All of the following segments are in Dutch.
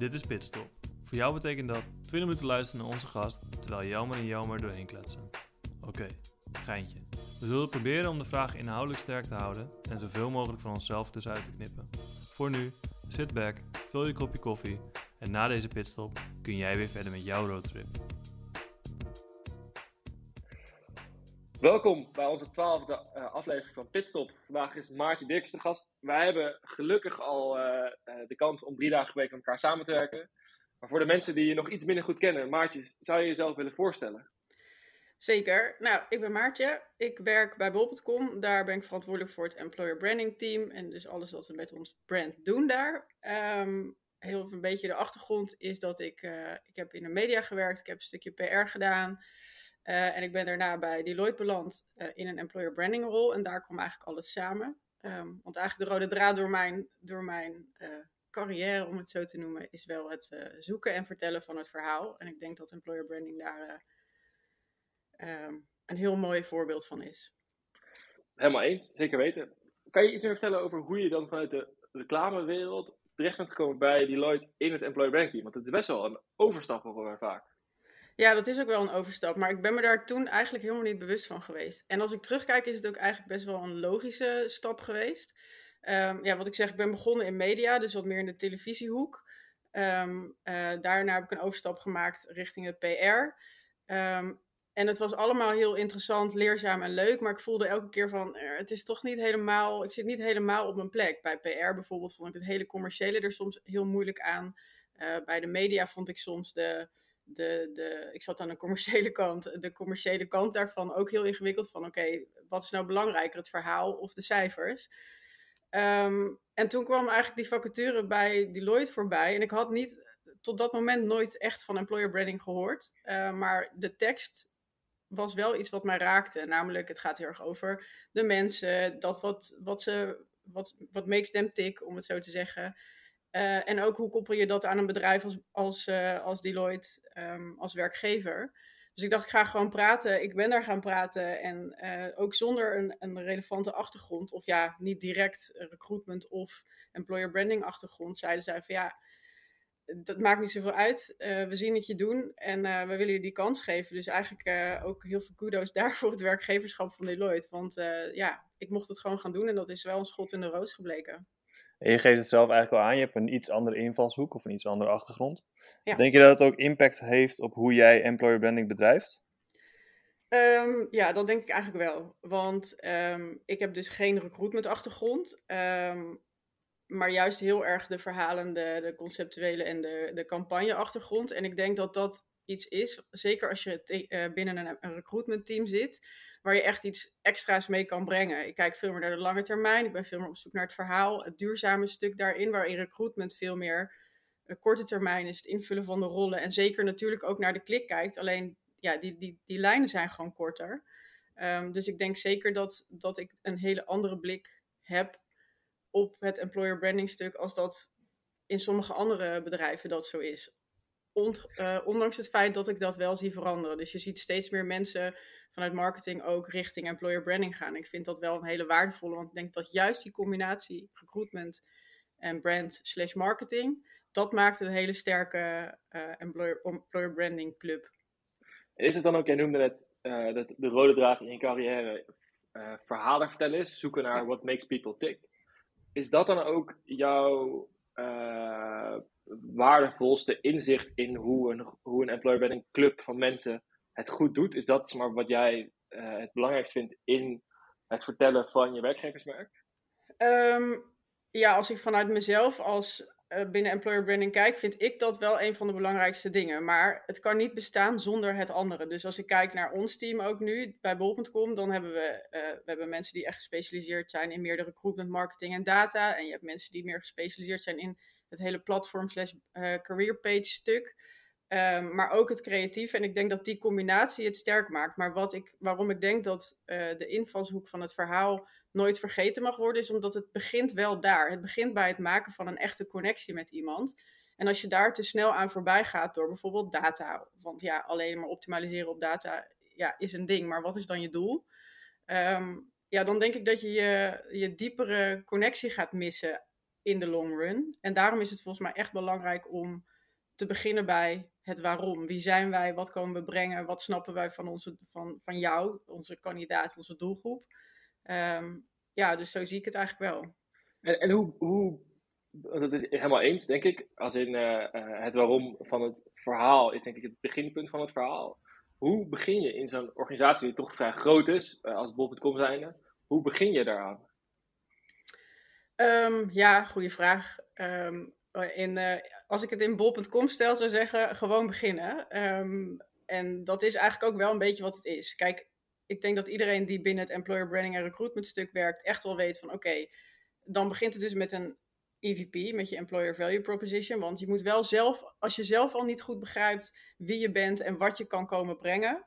Dit is Pitstop. Voor jou betekent dat 20 minuten luisteren naar onze gast terwijl Jelmer en Jelmer doorheen kletsen. Oké, geintje. We zullen proberen om de vraag inhoudelijk sterk te houden en zoveel mogelijk van onszelf tussenuit te knippen. Voor nu, sit back, vul je kopje koffie en na deze pitstop kun jij weer verder met jouw roadtrip. Welkom bij onze twaalfde uh, aflevering van Pitstop. Vandaag is Maartje Dirks de gast. Wij hebben gelukkig al uh, uh, de kans om drie dagen per week met elkaar samen te werken. Maar voor de mensen die je nog iets minder goed kennen, Maartje, zou je jezelf willen voorstellen? Zeker. Nou, ik ben Maartje. Ik werk bij bol.com. Daar ben ik verantwoordelijk voor het employer branding team. En dus alles wat we met ons brand doen daar. Um, heel een beetje de achtergrond is dat ik, ik heb in de media gewerkt. Ik heb een stukje PR gedaan. Uh, en ik ben daarna bij Deloitte beland uh, in een employer branding rol. En daar kwam eigenlijk alles samen. Um, want eigenlijk de rode draad door mijn, door mijn uh, carrière, om het zo te noemen, is wel het zoeken en vertellen van het verhaal. En ik denk dat employer branding daar um, een heel mooi voorbeeld van is. Helemaal eens, zeker weten. Kan je iets meer vertellen over hoe je dan vanuit de reclamewereld terecht bent gekomen bij Deloitte in het employer branding? Want het is best wel een overstap voor vaak. Ja, dat is ook wel een overstap. Maar ik ben me daar toen eigenlijk helemaal niet bewust van geweest. En als ik terugkijk, is het ook eigenlijk best wel een logische stap geweest. Um, ja, wat ik zeg, ik ben begonnen in media, dus wat meer in de televisiehoek. Um, uh, daarna heb ik een overstap gemaakt richting het PR. Um, en het was allemaal heel interessant, leerzaam en leuk. Maar ik voelde elke keer van, er, het is toch niet helemaal, ik zit niet helemaal op mijn plek. Bij PR bijvoorbeeld vond ik het hele commerciële er soms heel moeilijk aan. Uh, bij de media vond ik soms de de, de, ik zat aan de commerciële kant, de commerciële kant daarvan ook heel ingewikkeld. Van oké, wat is nou belangrijker, het verhaal of de cijfers? Um, en toen kwam eigenlijk die vacature bij Deloitte voorbij. En ik had niet tot dat moment nooit echt van employer branding gehoord. Uh, maar de tekst was wel iets wat mij raakte. Namelijk, het gaat heel erg over de mensen, dat wat, wat ze, wat, wat makes them tick, om het zo te zeggen. Uh, en ook hoe koppel je dat aan een bedrijf als, als, uh, als Deloitte um, als werkgever. Dus ik dacht, ik ga gewoon praten. Ik ben daar gaan praten. En uh, ook zonder een, een, relevante achtergrond, of ja, niet direct recruitment of employer branding achtergrond, zeiden zij van ja, dat maakt niet zoveel uit. we zien het je doen en we willen je die kans geven. Dus eigenlijk ook heel veel kudo's daarvoor het werkgeverschap van Deloitte. Want ja, ik mocht het gewoon gaan doen en dat is wel een schot in de roos gebleken. En je geeft het zelf eigenlijk al aan, je hebt een iets andere invalshoek of een iets andere achtergrond. Ja. Denk je dat het ook impact heeft op hoe jij employer branding bedrijft? Um, ja, dat denk ik eigenlijk wel. Want um, ik heb dus geen recruitment achtergrond. Um, maar juist heel erg de verhalende, de conceptuele en de, de campagne achtergrond. En ik denk dat dat iets is, zeker als je uh, binnen een, een recruitment team zit, waar je echt iets extra's mee kan brengen. Ik kijk veel meer naar de lange termijn. Ik ben veel meer op zoek naar het verhaal, het duurzame stuk daarin, waarin recruitment veel meer uh, korte termijn is, het invullen van de rollen. En zeker natuurlijk ook naar de klik kijkt. Alleen ja, die, die, die lijnen zijn gewoon korter. Um, dus ik denk zeker dat, dat ik een hele andere blik heb op het employer branding stuk als dat in sommige andere bedrijven dat zo is. Uh, ondanks het feit dat ik dat wel zie veranderen. Dus je ziet steeds meer mensen vanuit marketing ook richting employer branding gaan. Ik vind dat wel een hele waardevolle, want ik denk dat juist die combinatie recruitment en brand slash marketing, dat maakt een hele sterke uh, employer, employer branding club. Is het dan ook, jij noemde net uh, dat de rode draad in je carrière uh, verhalen vertellen is, zoeken naar what makes people tick. Is dat dan ook jouw waardevolste inzicht in hoe een, hoe een employer branding club van mensen het goed doet? Is dat maar, wat jij uh, het belangrijkst vindt in het vertellen van je werkgeversmerk? Um, ja, als ik vanuit mezelf als uh, binnen employer branding kijk, vind ik dat wel een van de belangrijkste dingen. Maar het kan niet bestaan zonder het andere. Dus als ik kijk naar ons team ook nu bij bol.com, dan hebben we, uh, we hebben mensen die echt gespecialiseerd zijn in meer de recruitment, marketing en data. En je hebt mensen die meer gespecialiseerd zijn in het hele platform slash career page stuk. Um, maar ook het creatief. En ik denk dat die combinatie het sterk maakt. Maar wat ik, waarom ik denk dat uh, de invalshoek van het verhaal nooit vergeten mag worden, is omdat het begint wel daar. Het begint bij het maken van een echte connectie met iemand. En als je daar te snel aan voorbij gaat door bijvoorbeeld data, want ja, alleen maar optimaliseren op data ja, is een ding, maar wat is dan je doel? Um, ja, dan denk ik dat je, je je diepere connectie gaat missen in de long run. En daarom is het volgens mij echt belangrijk om te beginnen bij het waarom. Wie zijn wij? Wat komen we brengen? Wat snappen wij van, onze, van, van jou, onze kandidaat, onze doelgroep? Ehm, ja, dus zo zie ik het eigenlijk wel. En, en hoe, hoe, dat is helemaal eens, denk ik. Als in uh, het waarom van het verhaal is denk ik het beginpunt van het verhaal. Hoe begin je in zo'n organisatie die toch vrij groot is, uh, als bol.com zijnde, hoe begin je daaraan? Um, ja, goede vraag. Um, in, uh, als ik het in bol.com stel, zou zeggen, gewoon beginnen. Um, en dat is eigenlijk ook wel een beetje wat het is. Kijk, ik denk dat iedereen die binnen het employer branding en recruitment stuk werkt, echt wel weet van oké, dan begint het dus met een EVP, met je employer value proposition. Want je moet wel zelf, als je zelf al niet goed begrijpt wie je bent en wat je kan komen brengen,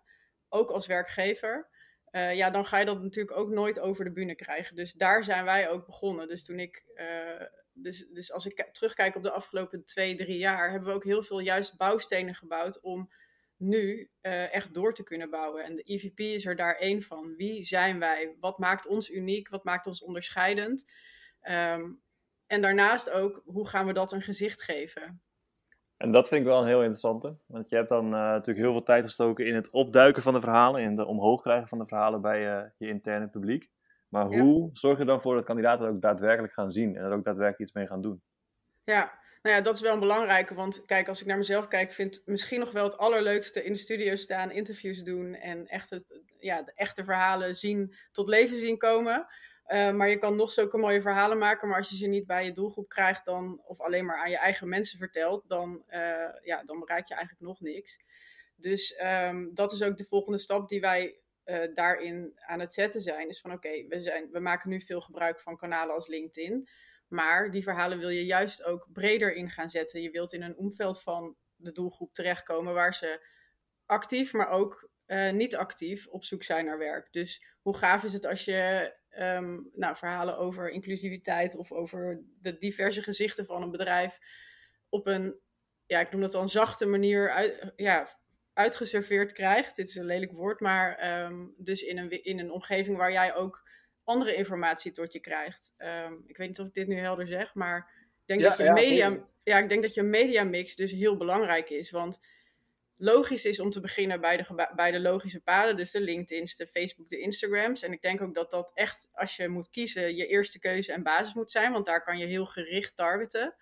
ook als werkgever, uh, ja, dan ga je dat natuurlijk ook nooit over de bühne krijgen. Dus daar zijn wij ook begonnen. Dus toen ik, uh, dus, dus als ik terugkijk op de afgelopen twee, drie jaar, hebben we ook heel veel juist bouwstenen gebouwd om nu uh, echt door te kunnen bouwen. En de EVP is er daar één van. Wie zijn wij? Wat maakt ons uniek? Wat maakt ons onderscheidend? Um, en daarnaast ook, hoe gaan we dat een gezicht geven? En dat vind ik wel een heel interessante. Want je hebt dan uh, natuurlijk heel veel tijd gestoken in het opduiken van de verhalen, in het omhoog krijgen van de verhalen bij uh, je interne publiek. Maar hoe zorg je dan voor dat kandidaten ook daadwerkelijk gaan zien en er ook daadwerkelijk iets mee gaan doen? Ja, nou ja, dat is wel een belangrijke. Want kijk, als ik naar mezelf kijk, vind ik misschien nog wel het allerleukste in de studio staan, interviews doen en echt het, ja, de echte verhalen zien, tot leven zien komen. Uh, maar je kan nog zulke mooie verhalen maken, maar als je ze niet bij je doelgroep krijgt, dan, of alleen maar aan je eigen mensen vertelt, dan, uh, ja, dan bereik je eigenlijk nog niks. Dus um, dat is ook de volgende stap die wij uh, daarin aan het zetten zijn. Is van oké, we zijn we maken nu veel gebruik van kanalen als LinkedIn. Maar die verhalen wil je juist ook breder in gaan zetten. Je wilt in een omveld van de doelgroep terechtkomen waar ze actief, maar ook niet actief op zoek zijn naar werk. Dus hoe gaaf is het als je um, nou, verhalen over inclusiviteit of over de diverse gezichten van een bedrijf op een, ja, ik noem dat dan zachte manier uit, ja, uitgeserveerd krijgt. Dit is een lelijk woord, maar um, dus in een, in een omgeving waar jij ook andere informatie tot je krijgt. Um, ik weet niet of ik dit nu helder zeg, maar ik denk, ja, dat, je ja, media, ja, ik denk dat je mediamix dus heel belangrijk is. Want logisch is om te beginnen bij de, bij de logische paden. Dus de LinkedIn's, de Facebook, de Instagrams. En ik denk ook dat dat echt, als je moet kiezen, je eerste keuze en basis moet zijn. Want daar kan je heel gericht targeten.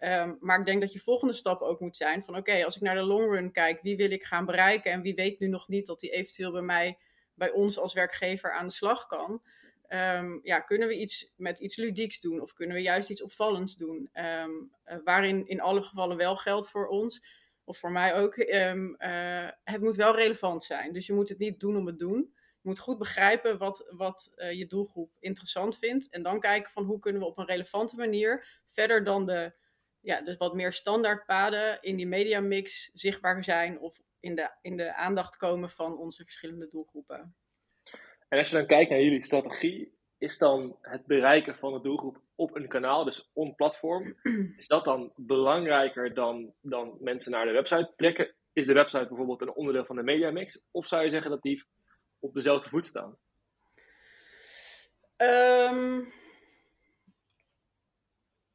Um, maar ik denk dat je volgende stap ook moet zijn van oké, als ik naar de long run kijk, wie wil ik gaan bereiken en wie weet nu nog niet dat die eventueel bij mij, bij ons als werkgever aan de slag kan. Um, ja, kunnen we iets met iets ludieks doen of kunnen we juist iets opvallends doen? Um, uh, waarin in alle gevallen wel geldt voor ons of voor mij ook, uh, het moet wel relevant zijn. Dus je moet het niet doen om het doen. Je moet goed begrijpen wat, wat uh, je doelgroep interessant vindt. En dan kijken van hoe kunnen we op een relevante manier verder dan de, ja, dus wat meer standaard paden in die mediamix zichtbaar zijn of in de, in de aandacht komen van onze verschillende doelgroepen. En als je dan kijkt naar jullie strategie, is dan het bereiken van de doelgroep op een kanaal, dus on platform, is dat dan belangrijker dan, dan mensen naar de website trekken? Is de website bijvoorbeeld een onderdeel van de mediamix? Of zou je zeggen dat die op dezelfde voet staan? Um,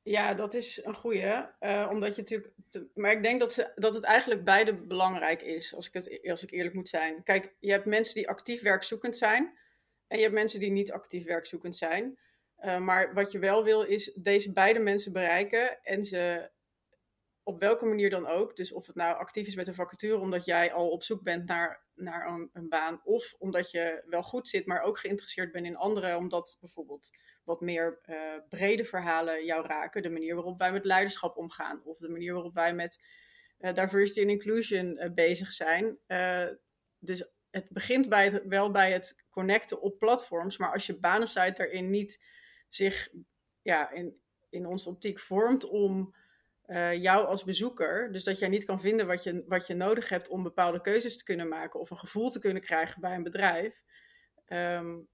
ja, dat is een goeie. Uh, omdat je natuurlijk. Maar ik denk dat, ze, dat het eigenlijk beide belangrijk is, als ik, het, als ik eerlijk moet zijn. Kijk, je hebt mensen die actief werkzoekend zijn. En je hebt mensen die niet actief werkzoekend zijn. Uh, maar wat je wel wil is deze beide mensen bereiken en ze op welke manier dan ook. Dus of het nou actief is met een vacature omdat jij al op zoek bent naar, naar een, baan. Of omdat je wel goed zit, maar ook geïnteresseerd bent in anderen. Omdat bijvoorbeeld wat meer uh, brede verhalen jou raken. De manier waarop wij met leiderschap omgaan. Of de manier waarop wij met uh, diversity en inclusion bezig zijn. dus het begint bij het, wel bij het connecten op platforms. Maar als je banensite daarin niet zich ja, in, in onze optiek vormt om uh, jou als bezoeker, dus dat jij niet kan vinden wat je, wat je nodig hebt om bepaalde keuzes te kunnen maken of een gevoel te kunnen krijgen bij een bedrijf, um,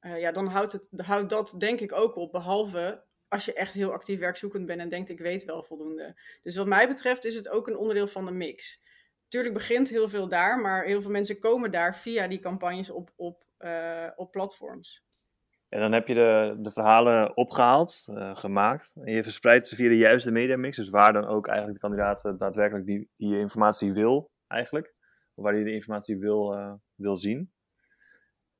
uh, ja, dan houdt, het, houdt dat denk ik ook op, behalve als je echt heel actief werkzoekend bent en denkt ik weet wel voldoende. Dus wat mij betreft is het ook een onderdeel van de mix. Tuurlijk begint heel veel daar, maar heel veel mensen komen daar via die campagnes op, op, uh, op platforms. En dan heb je de, de verhalen opgehaald, uh, gemaakt. En je verspreidt ze via de juiste mediamix. Dus waar dan ook eigenlijk de kandidaat daadwerkelijk die, die informatie wil, eigenlijk. Of waar hij de informatie wil, uh, wil zien.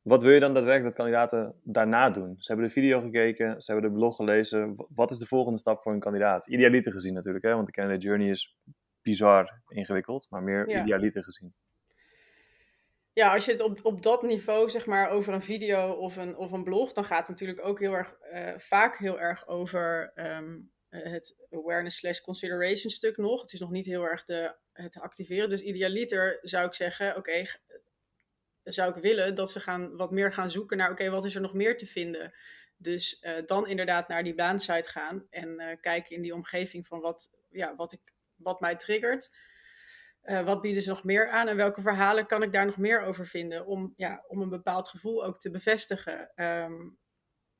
Wat wil je dan daadwerkelijk dat kandidaten daarna doen? Ze hebben de video gekeken, ze hebben de blog gelezen. Wat is de volgende stap voor een kandidaat? Idealiter gezien natuurlijk, hè? want de candidate journey is bizar ingewikkeld, maar meer ja. idealiter gezien. Ja, als je het op, op dat niveau, zeg maar, over een video of een, of een blog, dan gaat het natuurlijk ook heel erg, uh, vaak heel erg over um, het awareness slash consideration stuk nog. Het is nog niet heel erg de, het activeren. Dus idealiter zou ik zeggen, oké, zou ik willen dat ze gaan, wat meer gaan zoeken naar, oké, wat is er nog meer te vinden? Dus uh, dan inderdaad naar die baansite gaan en uh, kijken in die omgeving van wat, ja, wat, ik, wat mij triggert. Uh, wat bieden ze nog meer aan en welke verhalen kan ik daar nog meer over vinden om, ja, om een bepaald gevoel ook te bevestigen? Um,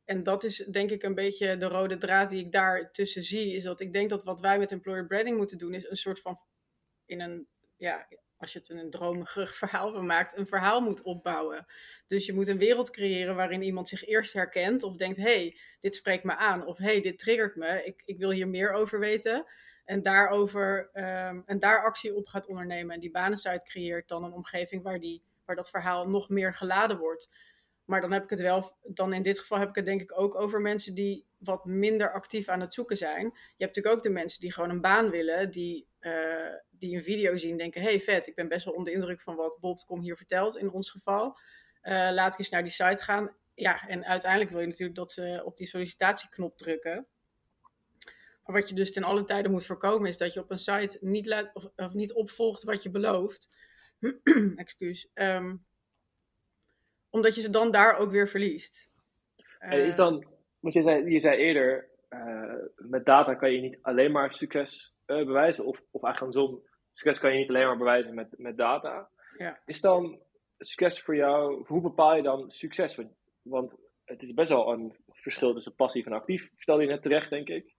en dat is denk ik een beetje de rode draad die ik daar tussen zie. Is dat ik denk dat wat wij met employer branding moeten doen, is een soort van in een ja, als je het een dromerig verhaal van maakt, een verhaal moet opbouwen. Dus je moet een wereld creëren waarin iemand zich eerst herkent of denkt: hey, dit spreekt me aan. Of hey, dit triggert me. Ik, ik wil hier meer over weten. En, daarover, um, en daar actie op gaat ondernemen. En die banensite creëert dan een omgeving waar, die, waar dat verhaal nog meer geladen wordt. Maar dan heb ik het wel, dan in dit geval heb ik het denk ik ook over mensen die wat minder actief aan het zoeken zijn. Je hebt natuurlijk ook de mensen die gewoon een baan willen, die, uh, die een video zien denken, hey vet, ik ben best wel onder de indruk van wat Bob.com hier vertelt in ons geval. Uh, laat ik eens naar die site gaan. Ja, en uiteindelijk wil je natuurlijk dat ze op die sollicitatieknop drukken. Maar wat je dus ten alle tijde moet voorkomen is dat je op een site niet, laat, of, of niet opvolgt wat je belooft. Excuus. Um, omdat je ze dan daar ook weer verliest. Uh, is dan, want je zei, je zei eerder, uh, met data kan je niet alleen maar succes uh, bewijzen, of, of eigenlijk andersom, succes kan je niet alleen maar bewijzen met, met data. Ja. Is dan succes voor jou, hoe bepaal je dan succes? Want, het is best wel een verschil tussen passief en actief, vertelde je net terecht, denk ik.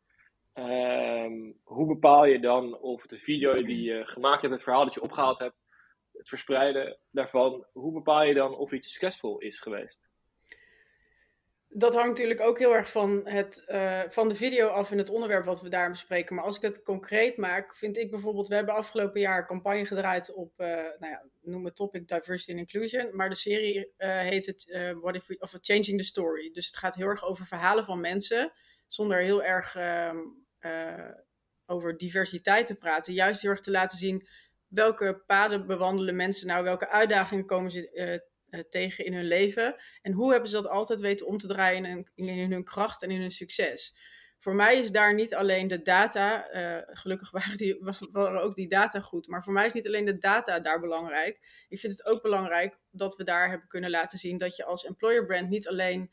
Um, hoe bepaal je dan of de video die je gemaakt hebt, het verhaal dat je opgehaald hebt, het verspreiden daarvan, hoe bepaal je dan of iets succesvol is geweest? Dat hangt natuurlijk ook heel erg van, het, uh, van de video af en het onderwerp wat we daar bespreken. Maar als ik het concreet maak, vind ik bijvoorbeeld, we hebben afgelopen jaar campagne gedraaid op, uh, nou ja, noem het topic Diversity and Inclusion. Maar de serie uh, heet het What if we, of Changing the Story. Dus het gaat heel erg over verhalen van mensen, zonder heel erg um, over diversiteit te praten. Juist heel erg te laten zien welke paden bewandelen mensen nou, welke uitdagingen komen ze uh, tegen in hun leven en hoe hebben ze dat altijd weten om te draaien in, in, hun kracht en in hun succes. Voor mij is daar niet alleen de data, gelukkig waren, die, waren ook die data goed, maar voor mij is niet alleen de data daar belangrijk. Ik vind het ook belangrijk dat we daar hebben kunnen laten zien dat je als employer brand niet alleen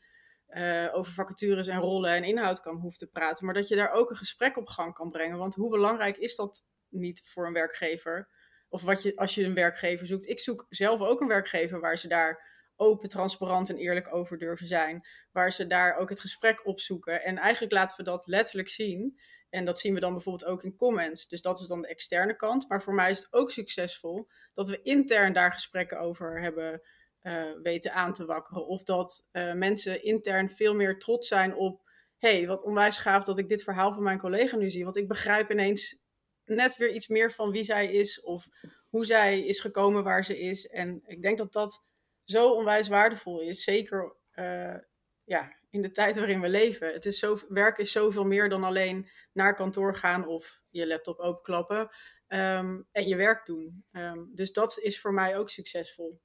uh, over vacatures en rollen en inhoud kan hoeven te praten, maar dat je daar ook een gesprek op gang kan brengen. Want hoe belangrijk is dat niet voor een werkgever? Of wat je, als je een werkgever zoekt. Ik zoek zelf ook een werkgever waar ze daar open, transparant en eerlijk over durven zijn. Waar ze daar ook het gesprek op zoeken. En eigenlijk laten we dat letterlijk zien. En dat zien we dan bijvoorbeeld ook in comments. Dus dat is dan de externe kant. Maar voor mij is het ook succesvol dat we intern daar gesprekken over hebben weten aan te wakkeren. Of dat uh, mensen intern veel meer trots zijn op. hey, wat onwijs gaaf dat ik dit verhaal van mijn collega nu zie. Want ik begrijp ineens net weer iets meer van wie zij is of hoe zij is gekomen waar ze is. En ik denk dat dat zo onwijs waardevol is. Zeker uh, ja, in de tijd waarin we leven. Het is zo, werk is zoveel meer dan alleen naar kantoor gaan of je laptop openklappen um, en je werk doen. Um, dus dat is voor mij ook succesvol.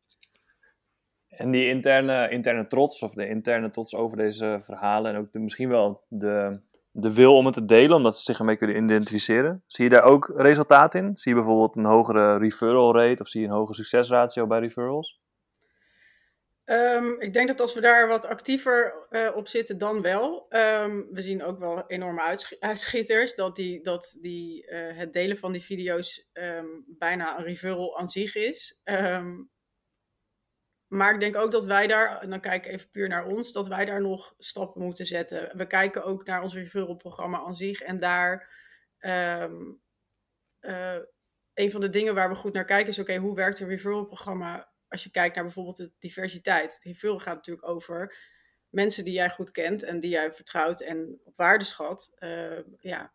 En die interne, interne trots, of de interne trots over deze verhalen en ook de, misschien wel de, de wil om het te delen, omdat ze zich ermee kunnen identificeren. Zie je daar ook resultaat in? Zie je bijvoorbeeld een hogere referral rate of zie je een hogere succesratio bij referrals? Um, ik denk dat als we daar wat actiever uh, op zitten, dan wel. Um, we zien ook wel enorme uitsch uitschieters. Dat, die, dat die, uh, het delen van die video's um, bijna een referral aan zich is. Maar ik denk ook dat wij daar, en dan kijk ik even puur naar ons, dat wij daar nog stappen moeten zetten. We kijken ook naar ons referral-programma aan zich. En daar, um, uh, een van de dingen waar we goed naar kijken is, oké, hoe werkt een referral-programma als je kijkt naar bijvoorbeeld de diversiteit? Het referral gaat natuurlijk over mensen die jij goed kent en die jij vertrouwt en op waarde schat, uh, ja,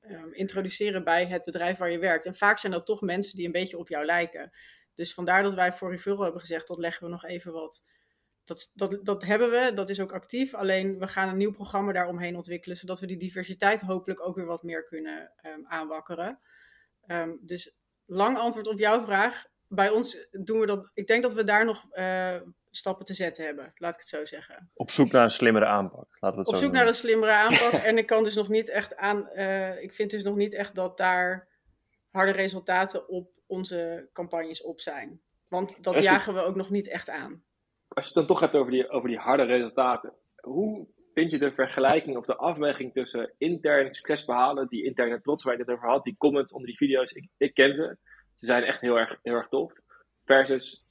um, introduceren bij het bedrijf waar je werkt. En vaak zijn dat toch mensen die een beetje op jou lijken. Dus vandaar dat wij voor Referral hebben gezegd, dat leggen we nog even wat. Dat, dat, dat hebben we, dat is ook actief. Alleen we gaan een nieuw programma daaromheen ontwikkelen, zodat we die diversiteit hopelijk ook weer wat meer kunnen um, aanwakkeren. Um, dus lang antwoord op jouw vraag. Bij ons doen we dat. Ik denk dat we daar nog uh, stappen te zetten hebben, laat ik het zo zeggen. Op zoek naar een slimmere aanpak. Laten we het Op zo zoek naar een slimmere aanpak. en ik kan dus nog niet echt aan. Uh, ik vind dus nog niet echt dat daar harde resultaten op onze campagnes op zijn. Want dat jagen we ook nog niet echt aan. Als je het dan toch hebt over die, over die harde resultaten. Hoe vind je de vergelijking of de afweging tussen interne succesbehalen, die interne trots waar je het over had, die comments onder die video's, ik, ik ken ze. Ze zijn echt heel erg, heel erg tof. Versus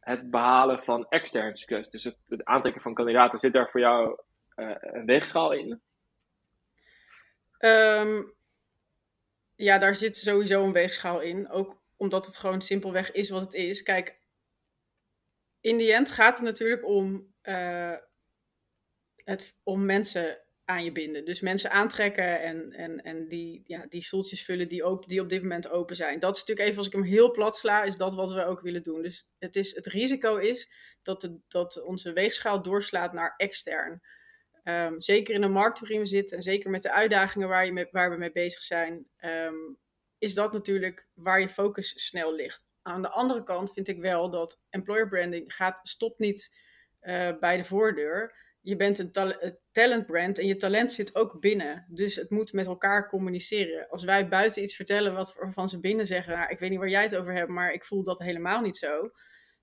het behalen van extern succes. Dus het, het aantrekken van kandidaten. Zit daar voor jou uh, een weegschaal in? Um, ja, daar zit sowieso een weegschaal in. Ook omdat het gewoon simpelweg is wat het is. Kijk, in die end gaat het natuurlijk om, uh, het, om mensen aan je binden. Dus mensen aantrekken en, en, en die, ja, die stoeltjes vullen die, op, die op dit moment open zijn. Dat is natuurlijk even, als ik hem heel plat sla, is dat wat we ook willen doen. Dus het, is, het risico is dat, de, dat onze weegschaal doorslaat naar extern. Um, zeker in de markt waarin we zitten en zeker met de uitdagingen waar, je mee, waar we mee bezig zijn, um, is dat natuurlijk waar je focus snel ligt. Aan de andere kant vind ik wel dat employer branding gaat, stopt niet uh, bij de voordeur je bent een ta talentbrand en je talent zit ook binnen. Dus het moet met elkaar communiceren. Als wij buiten iets vertellen wat, waarvan ze binnen zeggen, nou, ik weet niet waar jij het over hebt, maar ik voel dat helemaal niet zo,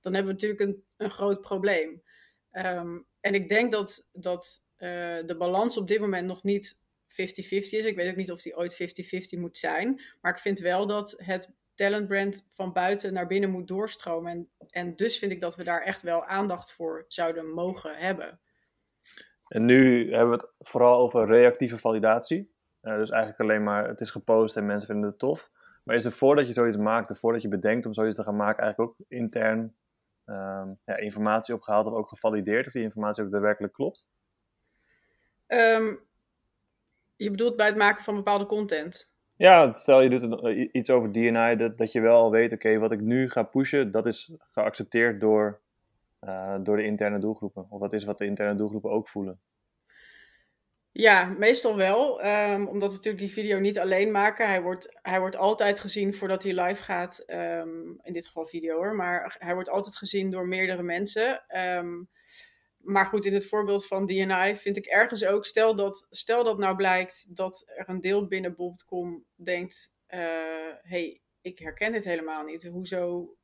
dan hebben we natuurlijk een, een groot probleem. Um, en ik denk dat, dat uh, de balans op dit moment nog niet 50-50 is. Ik weet ook niet of die ooit 50-50 moet zijn. Maar ik vind wel dat het talentbrand van buiten naar binnen moet doorstromen. En, en dus vind ik dat we daar echt wel aandacht voor zouden mogen hebben. En nu hebben we het vooral over reactieve validatie. Uh, dus eigenlijk alleen maar, het is gepost en mensen vinden het tof. Maar is er voordat je zoiets maakt, voordat je bedenkt om zoiets te gaan maken, eigenlijk ook intern um, ja, informatie opgehaald of ook gevalideerd of die informatie ook daadwerkelijk klopt? Um, je bedoelt bij het maken van bepaalde content? Ja, stel je doet een, iets over DNI, dat, dat je wel al weet, oké, okay, wat ik nu ga pushen, dat is geaccepteerd door uh, door de interne doelgroepen? Of dat is wat de interne doelgroepen ook voelen? Ja, meestal wel. Um, omdat we natuurlijk die video niet alleen maken. Hij wordt, hij wordt altijd gezien voordat hij live gaat. Um, in dit geval video hoor. Maar hij wordt altijd gezien door meerdere mensen. Um, maar goed, in het voorbeeld van DNI vind ik ergens ook. Stel dat, stel dat nou blijkt dat er een deel binnen Bob.com denkt: hé, uh, hey, ik herken dit helemaal niet. Hoezo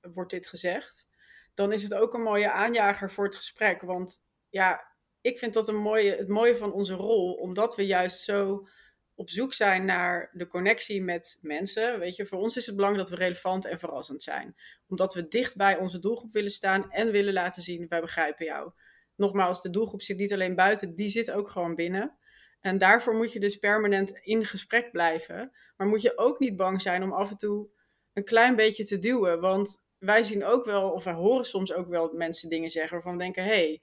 wordt dit gezegd? dan is het ook een mooie aanjager voor het gesprek. Want ja, ik vind dat een mooie, het mooie van onze rol, omdat we juist zo op zoek zijn naar de connectie met mensen. Weet je, voor ons is het belangrijk dat we relevant en verrassend zijn. Omdat we dicht bij onze doelgroep willen staan en willen laten zien, wij begrijpen jou. Nogmaals, de doelgroep zit niet alleen buiten, die zit ook gewoon binnen. En daarvoor moet je dus permanent in gesprek blijven. Maar moet je ook niet bang zijn om af en toe een klein beetje te duwen. Want wij zien ook wel, of wij horen soms ook wel mensen dingen zeggen waarvan we denken: hé, hey,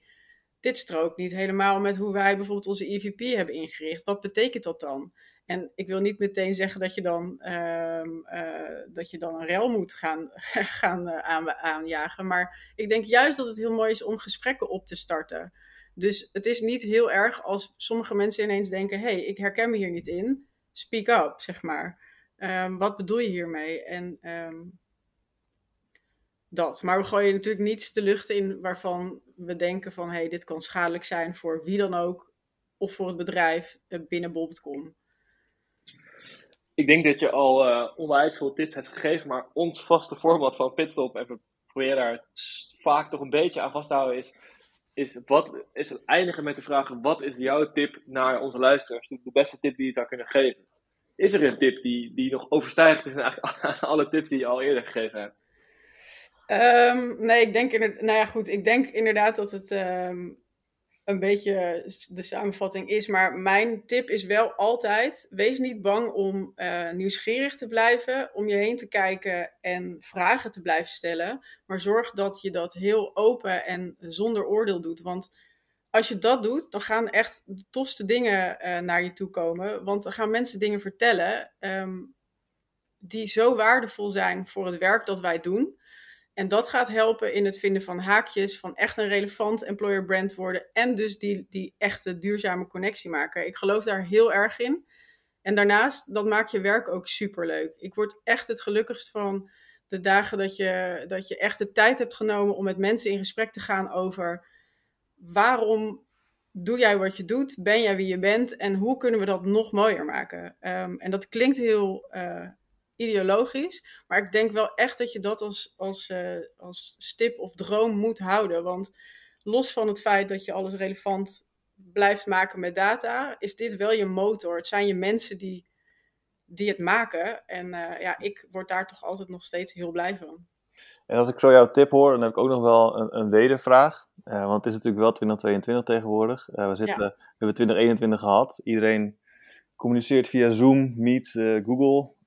dit strookt niet helemaal met hoe wij bijvoorbeeld onze EVP hebben ingericht. Wat betekent dat dan? En ik wil niet meteen zeggen dat je dan, uh, uh, dat je dan een rel moet gaan, gaan uh, aan, aanjagen. Maar ik denk juist dat het heel mooi is om gesprekken op te starten. Dus het is niet heel erg als sommige mensen ineens denken: hé, hey, ik herken me hier niet in. Speak up, zeg maar. Um, wat bedoel je hiermee? En um, dat. Maar we gooien natuurlijk niets de lucht in waarvan we denken van... hé, hey, dit kan schadelijk zijn voor wie dan ook... of voor het bedrijf eh, binnen bol.com. Ik denk dat je al uh, onwijs veel tips hebt gegeven... maar ons vaste format van Pitstop... en we proberen daar vaak toch een beetje aan vast te houden... is, is, wat, is het eindigen met de vraag... wat is jouw tip naar onze luisteraars? De beste tip die je zou kunnen geven. Is er een tip die, die nog overstijgt is eigenlijk alle tips die je al eerder gegeven hebt? Um, nee, ik denk, nou ja, goed, ik denk inderdaad dat het um, een beetje de samenvatting is. Maar mijn tip is wel altijd: wees niet bang om uh, nieuwsgierig te blijven, om je heen te kijken en vragen te blijven stellen. Maar zorg dat je dat heel open en zonder oordeel doet. Want als je dat doet, dan gaan echt de tofste dingen eh, naar je toe komen. Want dan gaan mensen dingen vertellen ehm, die zo waardevol zijn voor het werk dat wij doen. En dat gaat helpen in het vinden van haakjes, van echt een relevant employer brand worden. En dus die, die echte duurzame connectie maken. Ik geloof daar heel erg in. En daarnaast, dat maakt je werk ook superleuk. Ik word echt het gelukkigst van de dagen dat je, dat je echt de tijd hebt genomen om met mensen in gesprek te gaan over waarom doe jij wat je doet? Ben jij wie je bent? En hoe kunnen we dat nog mooier maken? Ehm, en dat klinkt heel uh, ideologisch, maar ik denk wel echt dat je dat als, als, uh, als stip of droom moet houden. Want los van het feit dat je alles relevant blijft maken met data, is dit wel je motor. Het zijn je mensen die, die het maken. En uh, ja, ik word daar toch altijd nog steeds heel blij van. En als ik zo jouw tip hoor, dan heb ik ook nog wel een, een wedervraag. Uh, want het is natuurlijk wel 2022 tegenwoordig. Uh, we, zitten, ja. we hebben 2021 gehad. Iedereen communiceert via Zoom, Meet, Google.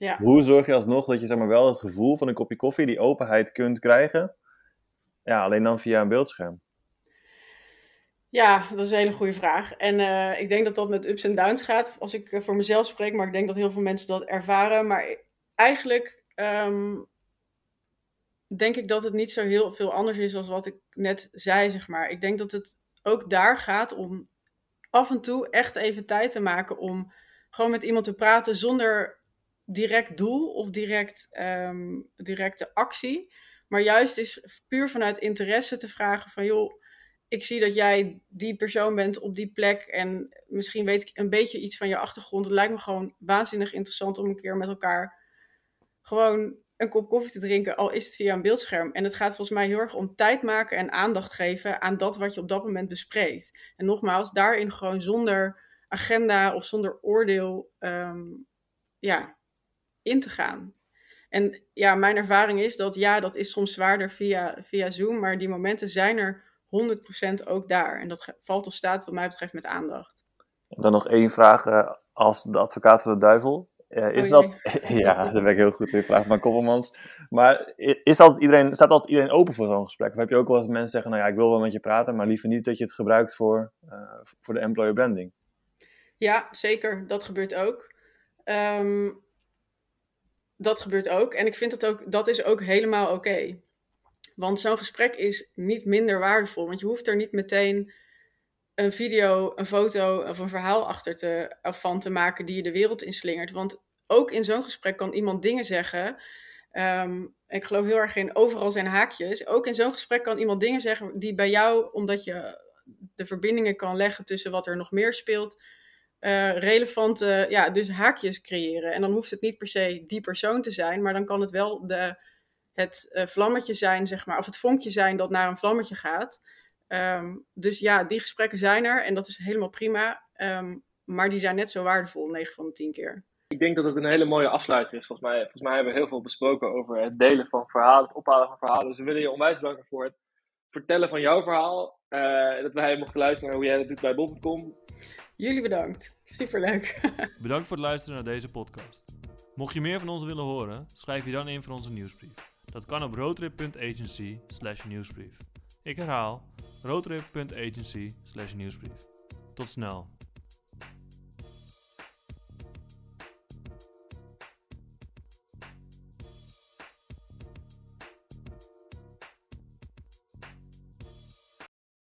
Ja. Hoe zorg je alsnog dat je zeg maar, wel het gevoel van een kopje koffie, die openheid kunt krijgen? Ja, alleen dan via een beeldscherm. Ja, dat is een hele goede vraag. En uh, ik denk dat dat met ups en downs gaat, als ik voor mezelf spreek. Maar ik denk dat heel veel mensen dat ervaren. Maar eigenlijk um, denk ik dat het niet zo heel veel anders is als wat ik net zei, zeg maar. Ik denk dat het ook daar gaat om af en toe echt even tijd te maken om gewoon met iemand te praten zonder direct doel of direct, um, directe actie. Maar juist is puur vanuit interesse te vragen van joh, ik zie dat jij die persoon bent op die plek en misschien weet ik een beetje iets van je achtergrond. Het lijkt me gewoon waanzinnig interessant om een keer met elkaar gewoon een kop koffie te drinken, al is het via een beeldscherm. En het gaat volgens mij heel erg om tijd maken en aandacht geven aan dat wat je op dat moment bespreekt. En nogmaals, daarin gewoon zonder agenda of zonder oordeel um, ja, in te gaan. En ja, mijn ervaring is dat ja, dat is soms zwaarder via, via Zoom, maar die momenten zijn er 100% ook daar. En dat valt of staat wat mij betreft met aandacht. Dan nog één vraag uh, als de advocaat van de duivel. Uh, is oh, dat, ja, daar ben ik heel goed in, vraag van Koppelmans. Maar is altijd iedereen, staat altijd iedereen open voor zo'n gesprek? Of heb je ook wel eens mensen zeggen, nou ja, ik wil wel met je praten, maar liever niet dat je het gebruikt voor, uh, voor de employer branding? Ja, zeker. Dat gebeurt ook. Um, dat gebeurt ook. En ik vind dat ook, dat is ook helemaal oké. Want zo'n gesprek is niet minder waardevol. Want je hoeft er niet meteen een video, een foto of een verhaal achter te, van te maken die je de wereld inslingert. Want ook in zo'n gesprek kan iemand dingen zeggen. Um, ik geloof heel erg in overal zijn haakjes. Ook in zo'n gesprek kan iemand dingen zeggen die bij jou, omdat je de verbindingen kan leggen tussen wat er nog meer speelt, uh, relevante ja, dus haakjes creëren. En dan hoeft het niet per se die persoon te zijn, maar dan kan het wel de, het uh, vlammetje zijn, zeg maar, of het vonkje zijn dat naar een vlammetje gaat. Um, dus ja, die gesprekken zijn er en dat is helemaal prima. Um, maar die zijn net zo waardevol, 9 van de 10 keer. Ik denk dat het een hele mooie afsluiter is. Volgens mij, volgens mij hebben we heel veel besproken over het delen van verhalen, het ophalen van verhalen. Dus we willen je onwijs bedanken voor het vertellen van jouw verhaal. Uh, dat wij mochten luisteren naar hoe jij dat doet bij Bob.com. Jullie bedankt. Superleuk. bedankt voor het luisteren naar deze podcast. Mocht je meer van ons willen horen, schrijf je dan in voor onze nieuwsbrief. Dat kan op roadtrip.agency nieuwsbrief. Ik herhaal, roadtrip.agency nieuwsbrief. Tot snel.